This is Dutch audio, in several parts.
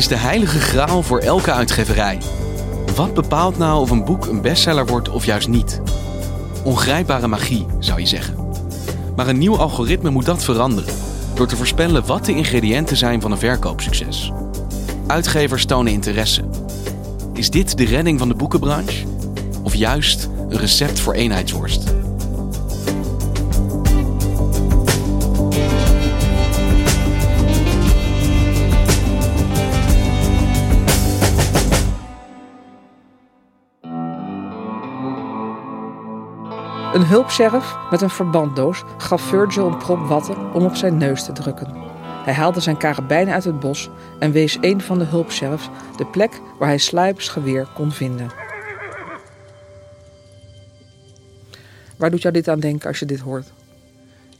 Is de heilige graal voor elke uitgeverij. Wat bepaalt nou of een boek een bestseller wordt of juist niet? Ongrijpbare magie, zou je zeggen. Maar een nieuw algoritme moet dat veranderen. Door te voorspellen wat de ingrediënten zijn van een verkoopsucces. Uitgevers tonen interesse. Is dit de redding van de boekenbranche? Of juist een recept voor eenheidsworst? Een hulpsheriff met een verbanddoos gaf Virgil een prop watten om op zijn neus te drukken. Hij haalde zijn karabijn uit het bos en wees een van de hulpsheriffs de plek waar hij Slijps geweer kon vinden. Waar doet jou dit aan denken als je dit hoort?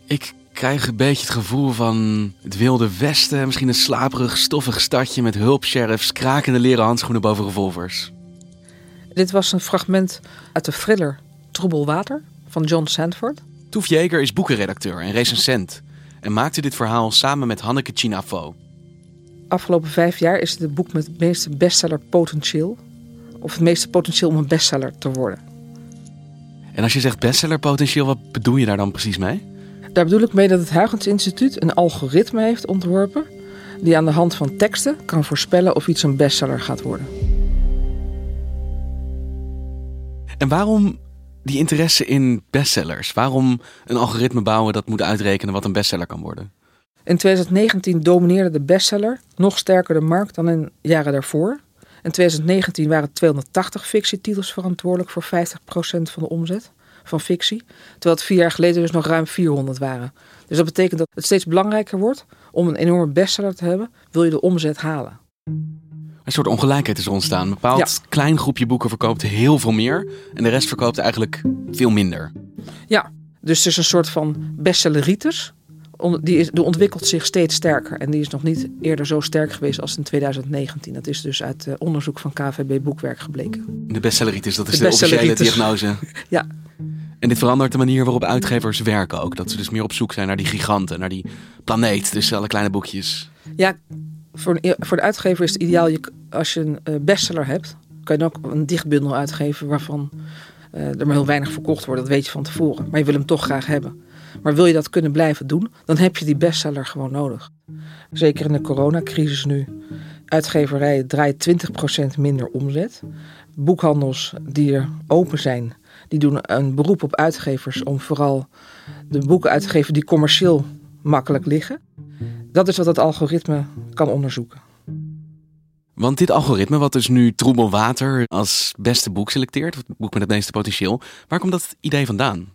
Ik krijg een beetje het gevoel van het wilde westen. Misschien een slaperig, stoffig stadje met hulpsheriffs, krakende leren handschoenen boven revolvers. Dit was een fragment uit de thriller Troebel Water van John Sandford. Toef Jeger is boekenredacteur en recensent en maakte dit verhaal samen met Hanneke Chinafo. Afgelopen vijf jaar is het het boek met het meeste bestseller potentieel. Of het meeste potentieel om een bestseller te worden. En als je zegt bestseller potentieel, wat bedoel je daar dan precies mee? Daar bedoel ik mee dat het Huygens Instituut een algoritme heeft ontworpen... die aan de hand van teksten kan voorspellen of iets een bestseller gaat worden. En waarom die interesse in bestsellers? Waarom een algoritme bouwen dat moet uitrekenen wat een bestseller kan worden? In 2019 domineerde de bestseller nog sterker de markt dan in jaren daarvoor. In 2019 waren 280 fictietitels verantwoordelijk voor 50% van de omzet van fictie. Terwijl het vier jaar geleden dus nog ruim 400 waren. Dus dat betekent dat het steeds belangrijker wordt om een enorme bestseller te hebben, wil je de omzet halen. Een soort ongelijkheid is ontstaan. Een bepaald Ja. klein groepje boeken verkoopt heel veel meer en de rest verkoopt eigenlijk veel minder. Ja, dus het is een soort van bestselleritis. Om- Die, is, die ontwikkelt zich steeds sterker. En die is nog niet eerder zo sterk geweest als in 2019. Dat is dus uit eh, onderzoek van KVB Boekwerk gebleken. De bestselleritis, dat is De de, officiële diagnose. Ja, En dit verandert de manier waarop uitgevers werken ook. Dat ze dus meer op zoek zijn naar die giganten, naar die planeet. Dus alle kleine boekjes. ja voor, een, voor de uitgever is het ideaal, je, als je een eh, bestseller hebt, kan je ook een dichtbundel uitgeven waarvan eh, er maar heel weinig verkocht wordt. Dat weet je van tevoren. Maar je wil hem toch graag hebben. Maar wil je dat kunnen blijven doen, dan heb je die bestseller gewoon nodig. Zeker in de coronacrisis nu. Uitgeverijen draaien 20% minder omzet. Boekhandels die er open zijn, die doen een beroep op uitgevers om vooral de boeken uit te geven die commercieel makkelijk liggen. Dat is wat het algoritme kan onderzoeken. Want dit algoritme, wat dus nu Troebel Water als beste boek selecteert, het boek met het meeste potentieel, waar komt dat idee vandaan?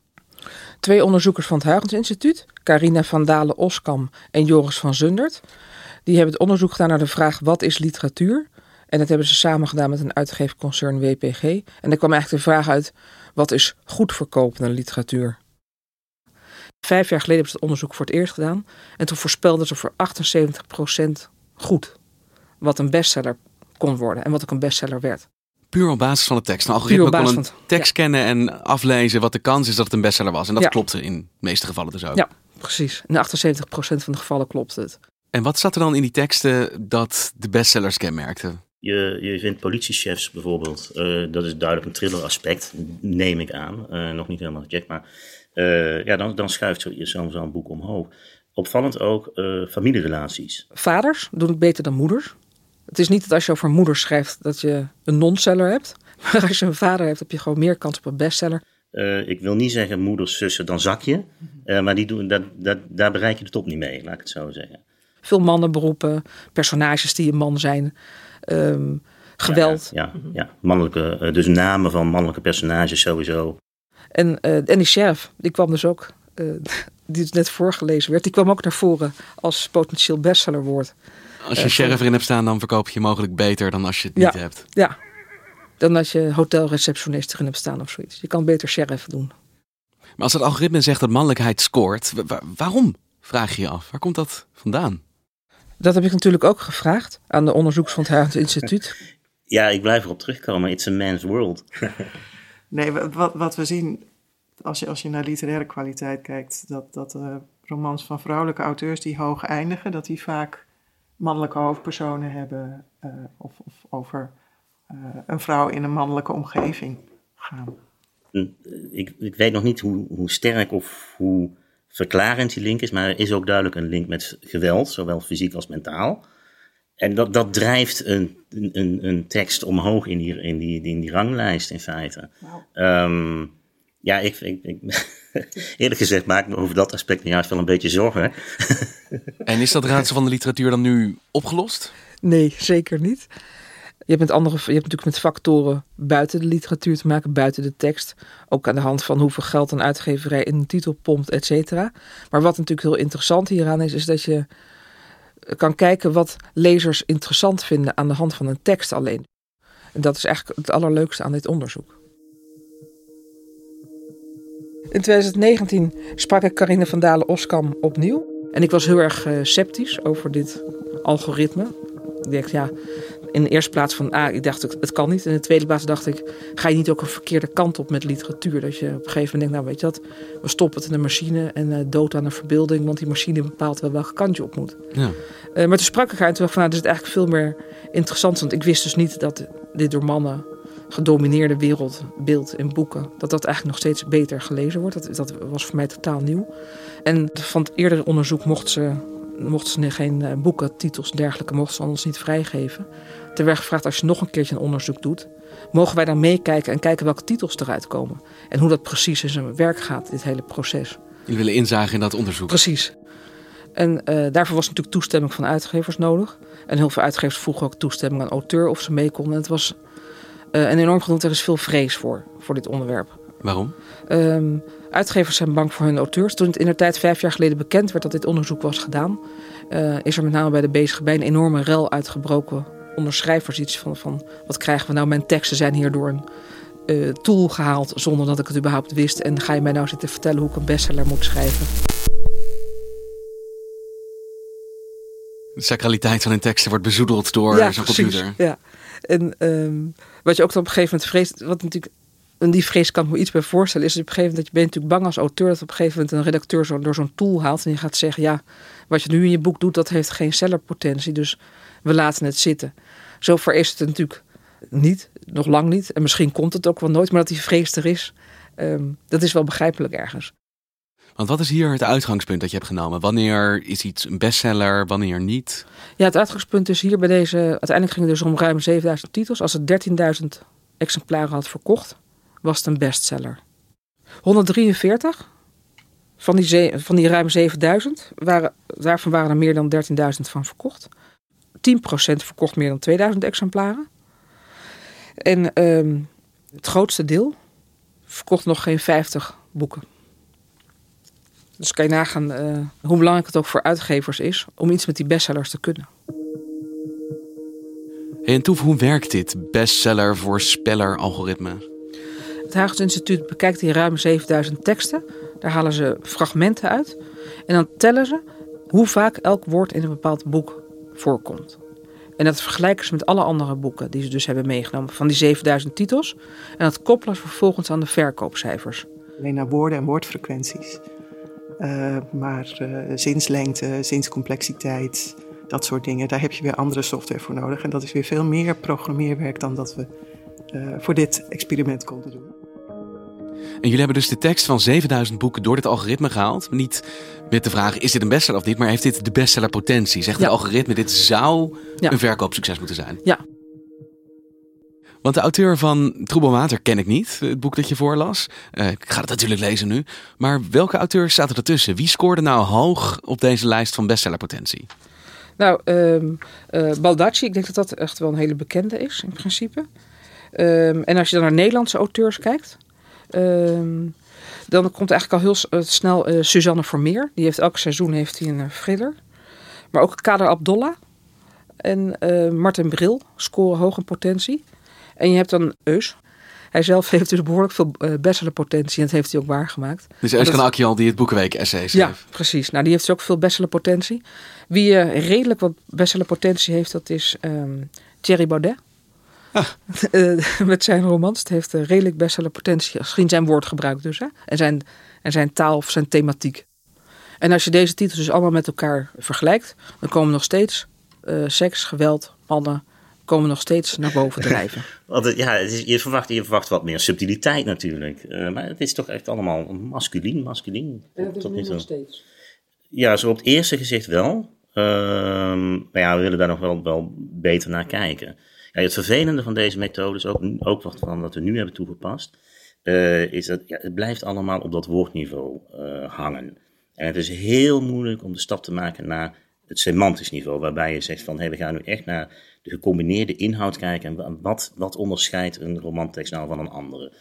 Twee onderzoekers van het Huygens Instituut, Carina van Dalen-Oskam en Joris van Zundert, die hebben het onderzoek gedaan naar de vraag wat is literatuur? En dat hebben ze samen gedaan met een uitgeefconcern WPG. En daar kwam eigenlijk de vraag uit, wat is goed verkopende literatuur? Vijf jaar geleden hebben ze het onderzoek voor het eerst gedaan. En toen voorspelden ze voor 78% goed wat een bestseller kon worden en wat ook een bestseller werd. Puur op basis van de tekst. Een Puur algoritme op basis kon een van het- tekst kennen en aflezen wat de kans is dat het een bestseller was. En dat Ja. klopte in de meeste gevallen dus ook. Ja, precies. In 78% van de gevallen klopt het. En wat zat er dan in die teksten dat de bestsellers kenmerkte? Je, je vindt politiechefs bijvoorbeeld, eh, dat is duidelijk een thriller aspect, neem ik aan. Eh, nog niet helemaal gecheckt, maar eh, ja, dan, dan schuift zo- zo'n zo'n boek omhoog. opvallend ook uh, familierelaties. Vaders doen het beter dan moeders. Het is niet dat als je over moeders schrijft dat je een non-seller hebt. Maar als je een vader hebt, heb je gewoon meer kans op een bestseller. Uh, ik wil niet zeggen moeders, zussen, dan zak je. Maar die doen, dat, dat, daar bereik je de top niet mee, laat ik het zo zeggen. Veel mannenberoepen, personages die een man zijn, um, geweld. Ja, ja, ja, mannelijke, dus namen van mannelijke personages sowieso. En, en die sheriff, die kwam dus ook, die het net voorgelezen werd, die kwam ook naar voren als potentieel bestsellerwoord. Als je sheriff erin hebt staan, dan verkoop je mogelijk beter dan als je het ja, niet hebt. Ja, dan als je hotelreceptionist erin hebt staan of zoiets. Je kan beter sheriff doen. Maar als het algoritme zegt dat mannelijkheid scoort, waarom? Vraag je je af. Waar komt dat vandaan? Dat heb ik natuurlijk ook gevraagd aan de onderzoeks van het Instituut. Ja, ik blijf erop terugkomen. It's a man's world. nee, wat, wat we zien als je, als je naar literaire kwaliteit kijkt, dat, dat uh, romans van vrouwelijke auteurs die hoog eindigen, dat die vaak mannelijke hoofdpersonen hebben uh, of, of over uh, een vrouw in een mannelijke omgeving gaan. Ik, ik weet nog niet hoe, hoe sterk of hoe verklarend die link is, maar er is ook duidelijk een link met geweld, zowel fysiek als mentaal. En dat, dat drijft een, een, een tekst omhoog in die, in, die, in die ranglijst in feite. Wow. Um, ja, ik, ik, ik eerlijk gezegd maak ik me over dat aspect juist wel een beetje zorgen. en is dat raadsel van de literatuur dan nu opgelost? Nee, zeker niet. Je hebt, met andere, je hebt natuurlijk met factoren buiten de literatuur te maken, buiten de tekst. Ook aan de hand van hoeveel geld een uitgeverij in een titel pompt, et cetera. Maar wat natuurlijk heel interessant hieraan is, is dat je kan kijken wat lezers interessant vinden aan de hand van een tekst alleen. En dat is eigenlijk het allerleukste aan dit onderzoek. In 2019 sprak ik Carine van Dalen-Oskam opnieuw. En ik was heel erg uh, sceptisch over dit algoritme. Ik dacht, ja, in de eerste plaats van, ah, ik dacht, het kan niet. In de tweede plaats dacht ik, ga je niet ook een verkeerde kant op met literatuur? Dat je op een gegeven moment denkt, nou weet je wat, we stoppen het in een machine en uh, dood aan de verbeelding, want die machine bepaalt wel welke kant je op moet. Ja. Uh, maar toen sprak ik haar en toen dacht van, nou, dit is eigenlijk veel meer interessant. Want ik wist dus niet dat dit door mannen gedomineerde wereldbeeld in boeken, dat dat eigenlijk nog steeds beter gelezen wordt. Dat, dat was voor mij totaal nieuw. En van het eerdere onderzoek mocht ze, mocht ze geen uh, boeken, titels en dergelijke, mochten ze ons niet vrijgeven. Ter werd gevraagd, als je nog een keertje een onderzoek doet, mogen wij dan meekijken en kijken welke titels eruit komen. En hoe dat precies in zijn werk gaat, dit hele proces. Jullie willen inzagen in dat onderzoek? Precies. En uh, daarvoor was natuurlijk toestemming van uitgevers nodig. En heel veel uitgevers vroegen ook toestemming aan auteur of ze mee konden. En het was uh, en enorm genoeg, er is veel vrees voor, voor dit onderwerp. Waarom? Um, uitgevers zijn bang voor hun auteurs. Toen het in de tijd vijf jaar geleden bekend werd dat dit onderzoek was gedaan, uh, is er met name bij de bezige bij een enorme rel uitgebroken onder schrijvers. Iets van, van wat krijgen we nou? Mijn teksten zijn hier door een uh, tool gehaald zonder dat ik het überhaupt wist. En ga je mij nou zitten vertellen hoe ik een bestseller moet schrijven? De sacraliteit van hun teksten wordt bezoedeld door ja, zo'n computer. Ja, en um, wat je ook dan op een gegeven moment vreest, wat natuurlijk, en die vrees kan ik me iets bij voorstellen, is op een gegeven moment dat je bent natuurlijk bang als auteur dat op een gegeven moment een redacteur zo, door zo'n tool haalt en je gaat zeggen, ja, wat je nu in je boek doet, dat heeft geen sellerpotentie, dus we laten het zitten. Zover is het natuurlijk niet, nog lang niet, en misschien komt het ook wel nooit, maar dat die vrees er is, um, dat is wel begrijpelijk ergens. Want wat is hier het uitgangspunt dat je hebt genomen? Wanneer is iets een bestseller, wanneer niet? Ja, het uitgangspunt is hier bij deze. Uiteindelijk ging het dus om ruim 7000 titels. Als het 13.000 exemplaren had verkocht, was het een bestseller. 143 van die, van die ruim 7000, waren, daarvan waren er meer dan 13.000 van verkocht. 10% verkocht meer dan 2000 exemplaren. En um, het grootste deel verkocht nog geen 50 boeken. Dus kan je nagaan uh, hoe belangrijk het ook voor uitgevers is om iets met die bestsellers te kunnen. Hey, en Toef, hoe werkt dit bestseller voorspeller algoritme? Het Haagse Instituut bekijkt die ruim 7000 teksten. Daar halen ze fragmenten uit. En dan tellen ze hoe vaak elk woord in een bepaald boek voorkomt. En dat vergelijken ze met alle andere boeken die ze dus hebben meegenomen van die 7000 titels. En dat koppelen ze vervolgens aan de verkoopcijfers. Alleen naar woorden en woordfrequenties. Uh, maar uh, zinslengte, zinscomplexiteit, dat soort dingen, daar heb je weer andere software voor nodig. En dat is weer veel meer programmeerwerk dan dat we uh, voor dit experiment konden doen. En jullie hebben dus de tekst van 7000 boeken door dit algoritme gehaald. Niet met de vraag, is dit een bestseller of niet? Maar heeft dit de bestsellerpotentie? Zegt het algoritme, dit zou een verkoopsucces moeten zijn? Ja. Want de auteur van Troebel Water ken ik niet, het boek dat je voorlas. Uh, ik ga het natuurlijk lezen nu. Maar welke auteurs zaten ertussen? Wie scoorde nou hoog op deze lijst van bestsellerpotentie? Nou, um, uh, Baldacci, ik denk dat dat echt wel een hele bekende is in principe. Um, en als je dan naar Nederlandse auteurs kijkt, um, dan komt eigenlijk al heel snel uh, Suzanne Vermeer. Die heeft elk seizoen heeft hij een thriller. Maar ook Kader Abdollah en uh, Martin Bril scoren hoog in potentie. En je hebt dan Eus. Hij zelf heeft dus behoorlijk veel uh, potentie en dat heeft hij ook waargemaakt. Dus Eus van Akjal die het Boekenweek essay schreef. Ja, precies. Nou, die heeft dus ook veel potentie. Wie redelijk wat potentie heeft, dat is um, Thierry Baudet. Ah. met zijn romans. Het heeft redelijk potentie. Misschien zijn woordgebruik dus. Hè? En, zijn, en zijn taal of zijn thematiek. En als je deze titels dus allemaal met elkaar vergelijkt, dan komen nog steeds uh, seks, geweld, mannen, komen nog steeds naar boven drijven. Want, ja, het is, je, verwacht, je verwacht wat meer subtiliteit natuurlijk. Uh, maar het is toch echt allemaal masculien, masculien. En dat is tot nu nog steeds. Ja, zo op het eerste gezicht wel. Uh, maar ja, we willen daar nog wel, wel beter naar kijken. Het vervelende van deze methode is ook, ook wat van wat we nu hebben toegepast, uh, is dat het blijft allemaal op dat woordniveau uh, hangen. En het is heel moeilijk om de stap te maken naar het semantisch niveau, waarbij je zegt van hé, hey, we gaan nu echt naar de gecombineerde inhoud kijken en wat, wat onderscheidt een romantekst nou van een andere.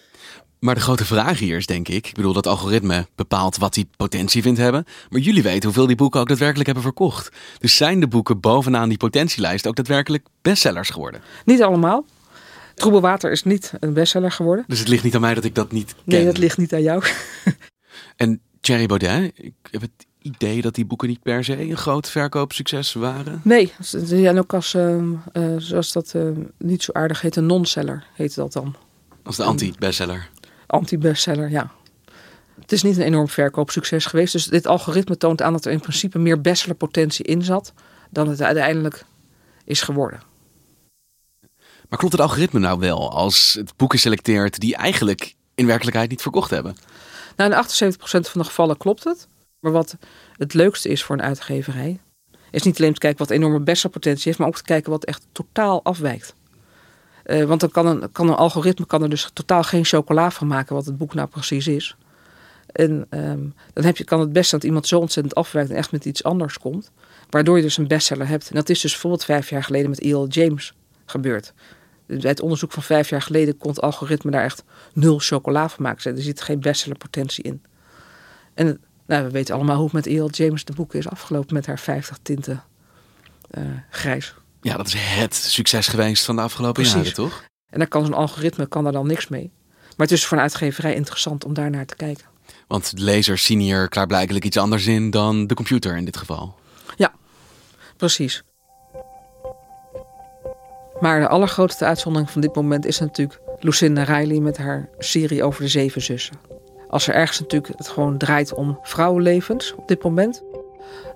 Maar de grote vraag hier is denk ik, ik bedoel dat algoritme bepaalt wat die potentie vindt hebben, maar jullie weten hoeveel die boeken ook daadwerkelijk hebben verkocht. Dus zijn de boeken bovenaan die potentielijst ook daadwerkelijk bestsellers geworden? Niet allemaal. Troebel Water is niet een bestseller geworden. Dus het ligt niet aan mij dat ik dat niet ken? Nee, dat ligt niet aan jou. en Thierry Baudet, ik heb het idee dat die boeken niet per se een groot verkoopsucces waren? Nee, en ook als, uh, uh, zoals dat uh, niet zo aardig heet, een non-seller heet dat dan. Als de anti-bestseller? Anti-bestseller, ja. Het is niet een enorm verkoopsucces geweest. Dus dit algoritme toont aan dat er in principe meer bestsellerpotentie in zat dan het uiteindelijk is geworden. Maar klopt het algoritme nou wel als het boeken selecteert die eigenlijk in werkelijkheid niet verkocht hebben? Nou, in 78% van de gevallen klopt het. Maar wat het leukste is voor een uitgeverij, is niet alleen te kijken wat enorme bestsellerpotentie heeft, maar ook te kijken wat echt totaal afwijkt. Uh, want dan kan een, kan een algoritme kan er dus totaal geen chocola van maken wat het boek nou precies is. En um, dan heb je, kan het best dat iemand zo ontzettend afwijkt en echt met iets anders komt. Waardoor je dus een bestseller hebt. En dat is dus bijvoorbeeld vijf jaar geleden met E.L. James gebeurd. Bij het onderzoek van vijf jaar geleden kon het algoritme daar echt nul chocola van maken. Er zit geen bestsellerpotentie in. En nou, we weten allemaal hoe het met E.L. James de boek is afgelopen met haar 50 tinten uh, grijs. Ja, dat is het succes geweest van de afgelopen Precies. jaren, toch? En daar kan zo'n algoritme kan daar dan niks mee. Maar het is voor een uitgeverij interessant om daar naar te kijken. Want de lezers zien hier klaarblijkelijk iets anders in dan de computer in dit geval. Ja, precies. Maar de allergrootste uitzondering van dit moment is natuurlijk Lucinda Riley met haar serie over de zeven zussen. Als er ergens natuurlijk het gewoon draait om vrouwenlevens op dit moment,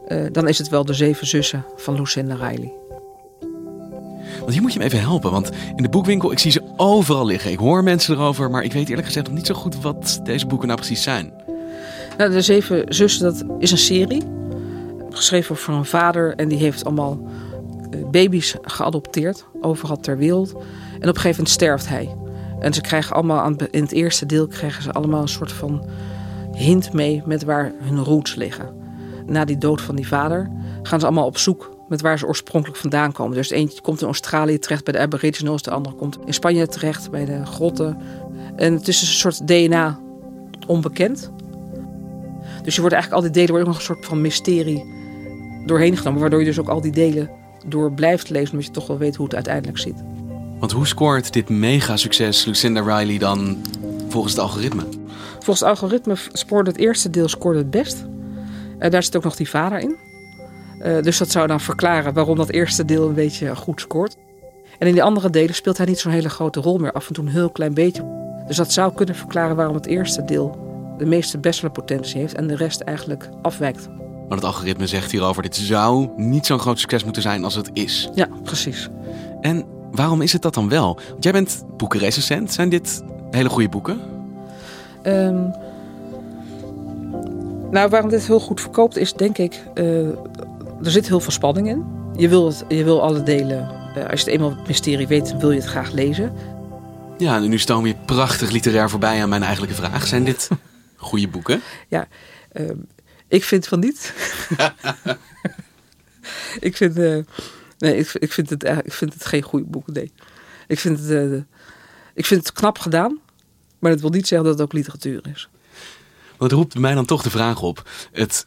uh, dan is het wel de zeven zussen van Lucinda Riley. Want hier moet je me even helpen, want in de boekwinkel, ik zie ze overal liggen. Ik hoor mensen erover, maar ik weet eerlijk gezegd nog niet zo goed wat deze boeken nou precies zijn. Nou, de Zeven Zussen, dat is een serie. Geschreven voor een vader en die heeft allemaal eh, baby's geadopteerd, overal ter wereld. En op een gegeven moment sterft hij. En ze krijgen allemaal aan, in het eerste deel krijgen ze allemaal een soort van hint mee met waar hun roots liggen. Na die dood van die vader gaan ze allemaal op zoek met waar ze oorspronkelijk vandaan komen. Dus eentje komt in Australië terecht bij de Aboriginals, de andere komt in Spanje terecht bij de grotten. En het is een soort DNA onbekend. Dus je wordt eigenlijk al die delen wordt ook een soort van mysterie doorheen genomen, waardoor je dus ook al die delen door blijft lezen, omdat je toch wel weet hoe het uiteindelijk zit. Want hoe scoort dit mega succes Lucinda Riley dan volgens het algoritme? Volgens het algoritme spoorde het eerste deel scoorde het best. Uh, daar zit ook nog die vader in. Uh, dus dat zou dan verklaren waarom dat eerste deel een beetje goed scoort. En in die andere delen speelt hij niet zo'n hele grote rol meer, af en toe een heel klein beetje. Dus dat zou kunnen verklaren waarom het eerste deel de meeste bestsellerpotentie heeft en de rest eigenlijk afwijkt. Maar het algoritme zegt hierover: dit zou niet zo'n groot succes moeten zijn als het is. Ja, precies. En waarom is het dat dan wel? Want jij bent boekenrecensent. Zijn dit hele goede boeken? Ehm, nou, waarom dit heel goed verkoopt is denk ik, eh, er zit heel veel spanning in. Je wil, het, je wil alle delen, eh, als je het eenmaal het mysterie weet, wil je het graag lezen. Ja, en nu stoom je prachtig literair voorbij aan mijn eigenlijke vraag. Zijn dit goede boeken? Ja, ehm, ik vind van niet. ik, vind, eh, nee, ik, ik, vind het, ik vind het geen goede boek, nee. Ik vind het, eh, ik vind het knap gedaan, maar dat wil niet zeggen dat het ook literatuur is. Wat roept mij dan toch de vraag op. Het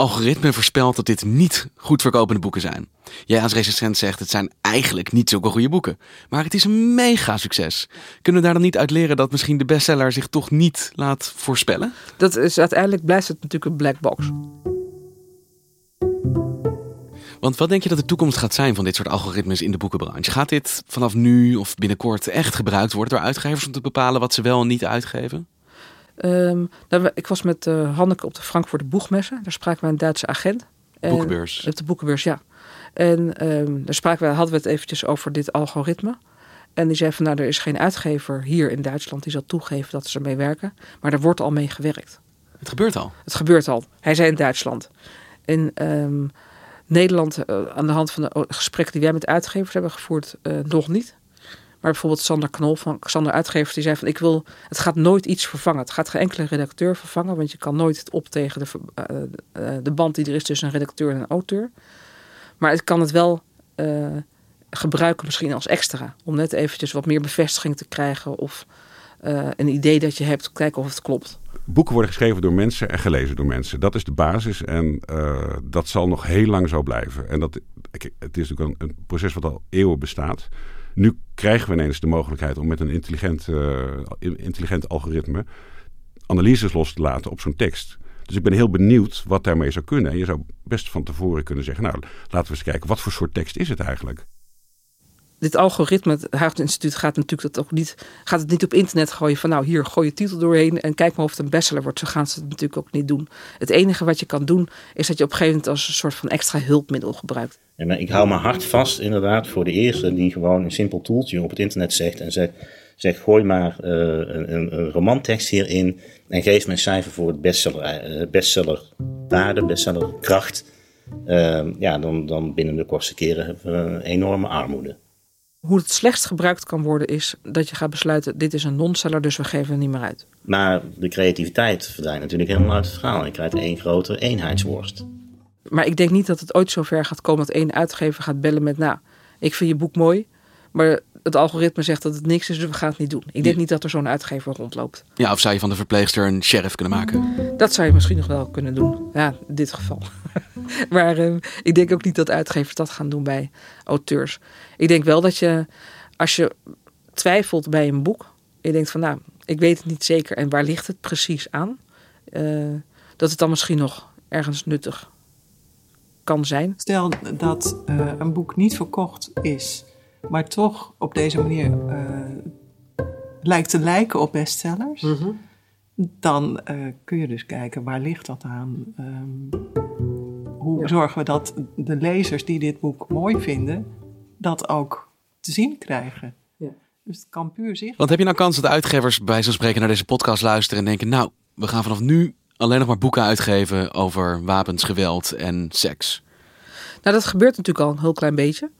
algoritme voorspelt dat dit niet goed verkopende boeken zijn. Jij als recensent zegt het zijn eigenlijk niet zulke goede boeken. Maar het is een mega succes. Kunnen we daar dan niet uit leren dat misschien de bestseller zich toch niet laat voorspellen? Dat is, uiteindelijk blijft het natuurlijk een black box. Want wat denk je dat de toekomst gaat zijn van dit soort algoritmes in de boekenbranche? Gaat dit vanaf nu of binnenkort echt gebruikt worden door uitgevers om te bepalen wat ze wel en niet uitgeven? Ehm, nou, ik was met eh, Hanneke op de Frankfurter Boegmessen. Daar spraken we een Duitse agent. En- Boekenbeurs. Op de boekenbeurs, ja. En ehm, daar spraken we, hadden we het eventjes over dit algoritme. En die zei van, nou, er is geen uitgever hier in Duitsland die zal toegeven dat ze ermee werken. Maar er wordt al mee gewerkt. Het gebeurt al. Het gebeurt al. Hij zei in Duitsland. In ehm, Nederland, eh, aan de hand van de gesprekken die wij met uitgevers hebben gevoerd, eh, nog niet. Maar bijvoorbeeld Sander Knol van Sander Uitgevers, die zei van ik wil, het gaat nooit iets vervangen. Het gaat geen enkele redacteur vervangen, want je kan nooit het op tegen de, eh, de band die er is tussen een redacteur en een auteur. Maar het kan het wel gebruiken misschien als extra. Om net eventjes wat meer bevestiging te krijgen of een idee dat je hebt, kijken of het klopt. Boeken worden geschreven door mensen en gelezen door mensen. Dat is de basis en eh, dat zal nog heel lang zo blijven. En dat, het is natuurlijk een, een proces wat al eeuwen bestaat. Nu krijgen we ineens de mogelijkheid om met een intelligent, eh, intelligent algoritme analyses los te laten op zo'n tekst. Dus ik ben heel benieuwd wat daarmee zou kunnen. En je zou best van tevoren kunnen zeggen, nou laten we eens kijken, wat voor soort tekst is het eigenlijk? Dit algoritme, het Haag Instituut gaat natuurlijk dat ook niet, gaat het niet op internet gooien van nou hier gooi je titel doorheen en kijk maar of het een bestseller wordt. Zo gaan ze het natuurlijk ook niet doen. Het enige wat je kan doen is dat je op een gegeven moment als een soort van extra hulpmiddel gebruikt. En maar ik hou me hard vast inderdaad voor de eerste die gewoon een simpel toeltje op het internet zegt en zegt, zegt gooi maar eh, een, een, romantekst hierin en geef een cijfer voor het bestseller, eh, bestsellerwaarde, bestsellerkracht. Ehm, ja, dan, dan binnen de kortste keren hebben we een enorme armoede. Hoe het slechtst gebruikt kan worden is dat je gaat besluiten dit is een non-seller dus we geven het niet meer uit. Maar de creativiteit verdwijnt natuurlijk helemaal uit het verhaal. Je krijgt één grote eenheidsworst. Maar ik denk niet dat het ooit zover gaat komen dat één uitgever gaat bellen met nou ik vind je boek mooi, maar het algoritme zegt dat het niks is dus we gaan het niet doen. Ik denk niet dat er zo'n uitgever rondloopt. Ja, of zou je van de verpleegster een sheriff kunnen maken? Dat zou je misschien nog wel kunnen doen. Ja, in dit geval. maar eh, ik denk ook niet dat uitgevers dat gaan doen bij auteurs. Ik denk wel dat je, als je twijfelt bij een boek, je denkt van nou, ik weet het niet zeker en waar ligt het precies aan, eh, dat het dan misschien nog ergens nuttig kan zijn. Stel dat eh, een boek niet verkocht is, maar toch op deze manier eh, lijkt te lijken op bestsellers. Dan eh, kun je dus kijken waar ligt dat aan. Ehm, hoe zorgen we dat de lezers die dit boek mooi vinden, dat ook te zien krijgen. Ja. Dus het kan puur zicht. Want heb je nou kans dat uitgevers bij zo'n spreken naar deze podcast luisteren en denken... nou, we gaan vanaf nu alleen nog maar boeken uitgeven over wapens, geweld en seks? Nou, dat gebeurt natuurlijk al een heel klein beetje.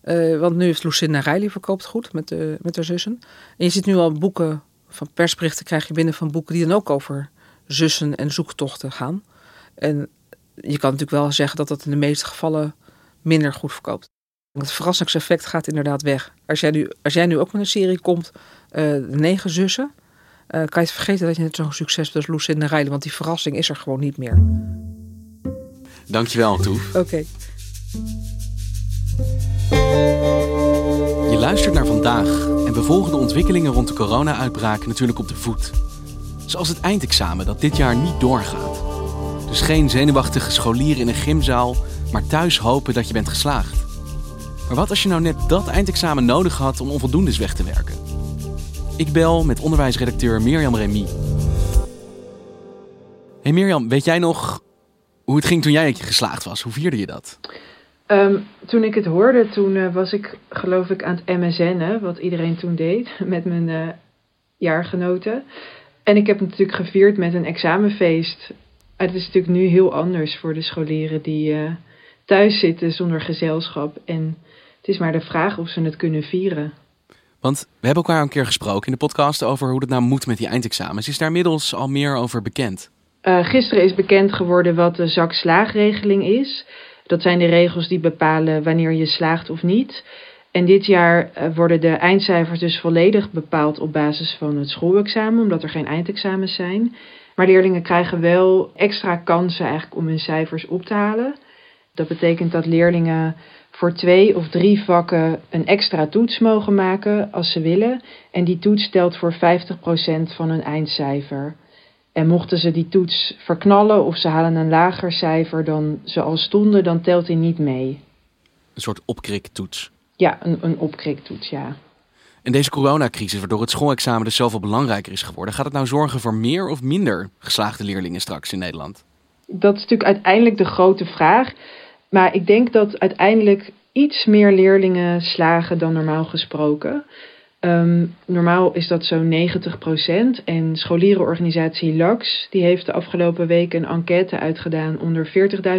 Eh, want nu heeft Lucinda Riley verkoopt goed met, de, met haar zussen. En je ziet nu al boeken van persberichten krijg je binnen van boeken die dan ook over zussen en zoektochten gaan. En je kan natuurlijk wel zeggen dat dat in de meeste gevallen minder goed verkoopt. Het verrassingseffect gaat inderdaad weg. Als jij nu, als jij nu ook met een serie komt, eh, de negen zussen, eh, kan je het vergeten dat je net zo'n succes hebt als Lucinda Riley. Want die verrassing is er gewoon niet meer. Dankjewel, Toef. Oké. Je luistert naar vandaag en we volgen de ontwikkelingen rond de corona-uitbraak natuurlijk op de voet. Zoals het eindexamen dat dit jaar niet doorgaat. Dus geen zenuwachtige scholier in een gymzaal, maar thuis hopen dat je bent geslaagd. Maar wat als je nou net dat eindexamen nodig had om onvoldoendes weg te werken? Ik bel met onderwijsredacteur Mirjam Remy. Hey Mirjam, weet jij nog hoe het ging toen jij geslaagd was? Hoe vierde je dat? Ehm, toen ik het hoorde, toen eh, was ik geloof ik aan het MSN'en, wat iedereen toen deed, met mijn eh, jaargenoten. En ik heb het natuurlijk gevierd met een examenfeest. Het is natuurlijk nu heel anders voor de scholieren die uh, thuis zitten zonder gezelschap. En het is maar de vraag of ze het kunnen vieren. Want we hebben elkaar een keer gesproken in de podcast over hoe het nou moet met die eindexamens. Is daar inmiddels al meer over bekend? Gisteren is bekend geworden wat de zak-slaagregeling is. Dat zijn de regels die bepalen wanneer je slaagt of niet. En dit jaar uh, worden de eindcijfers dus volledig bepaald op basis van het schoolexamen, omdat er geen eindexamens zijn. Maar leerlingen krijgen wel extra kansen eigenlijk om hun cijfers op te halen. Dat betekent dat leerlingen voor twee of drie vakken een extra toets mogen maken als ze willen. En die toets telt voor 50% van hun eindcijfer. En mochten ze die toets verknallen of ze halen een lager cijfer dan ze al stonden, dan telt die niet mee. Een soort opkriktoets. Ja, een, een opkriktoets, ja. In deze coronacrisis, waardoor het schoolexamen dus zoveel belangrijker is geworden, gaat het nou zorgen voor meer of minder geslaagde leerlingen straks in Nederland? Dat is natuurlijk uiteindelijk de grote vraag. Maar ik denk dat uiteindelijk iets meer leerlingen slagen dan normaal gesproken. Um, normaal is dat zo'n 90%. En scholierenorganisatie LAX die heeft de afgelopen week een enquête uitgedaan onder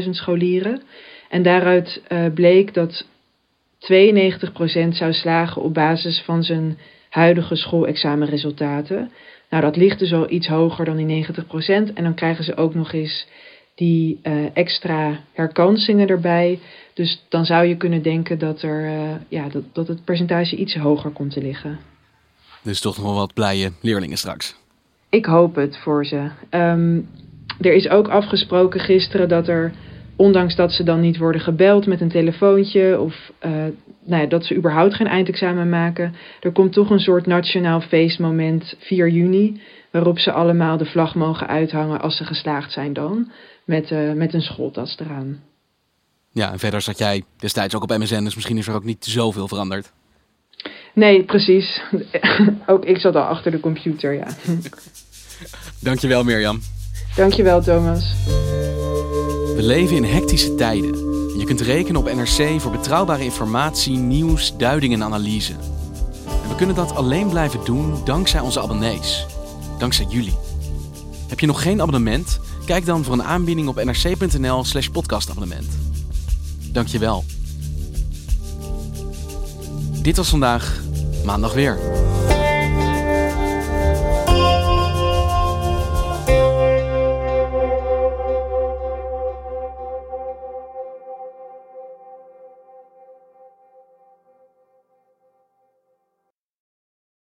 40.000 scholieren. En daaruit uh, bleek dat 92% zou slagen op basis van zijn huidige schoolexamenresultaten. Nou, dat ligt dus al iets hoger dan die 90%. En dan krijgen ze ook nog eens die uh, extra herkansingen erbij. Dus dan zou je kunnen denken dat, er, uh, ja, dat, dat het percentage iets hoger komt te liggen. Dus toch nog wel wat blije leerlingen straks? Ik hoop het voor ze. Um, er is ook afgesproken gisteren dat er, ondanks dat ze dan niet worden gebeld met een telefoontje of uh, nou ja, dat ze überhaupt geen eindexamen maken, er komt toch een soort nationaal feestmoment 4 juni, waarop ze allemaal de vlag mogen uithangen als ze geslaagd zijn dan, met, uh, met een schooltas eraan. Ja, en verder zat jij destijds ook op MSN, dus misschien is er ook niet zoveel veranderd. Nee, precies. ook ik zat al achter de computer, ja. Dankjewel Mirjam. Dankjewel Thomas. We leven in hectische tijden. Je kunt rekenen op NRC voor betrouwbare informatie, nieuws, duiding en analyse. En we kunnen dat alleen blijven doen dankzij onze abonnees. Dankzij jullie. Heb je nog geen abonnement? Kijk dan voor een aanbieding op nrc.nl slash podcastabonnement. Dankjewel. Dit was vandaag maandag weer.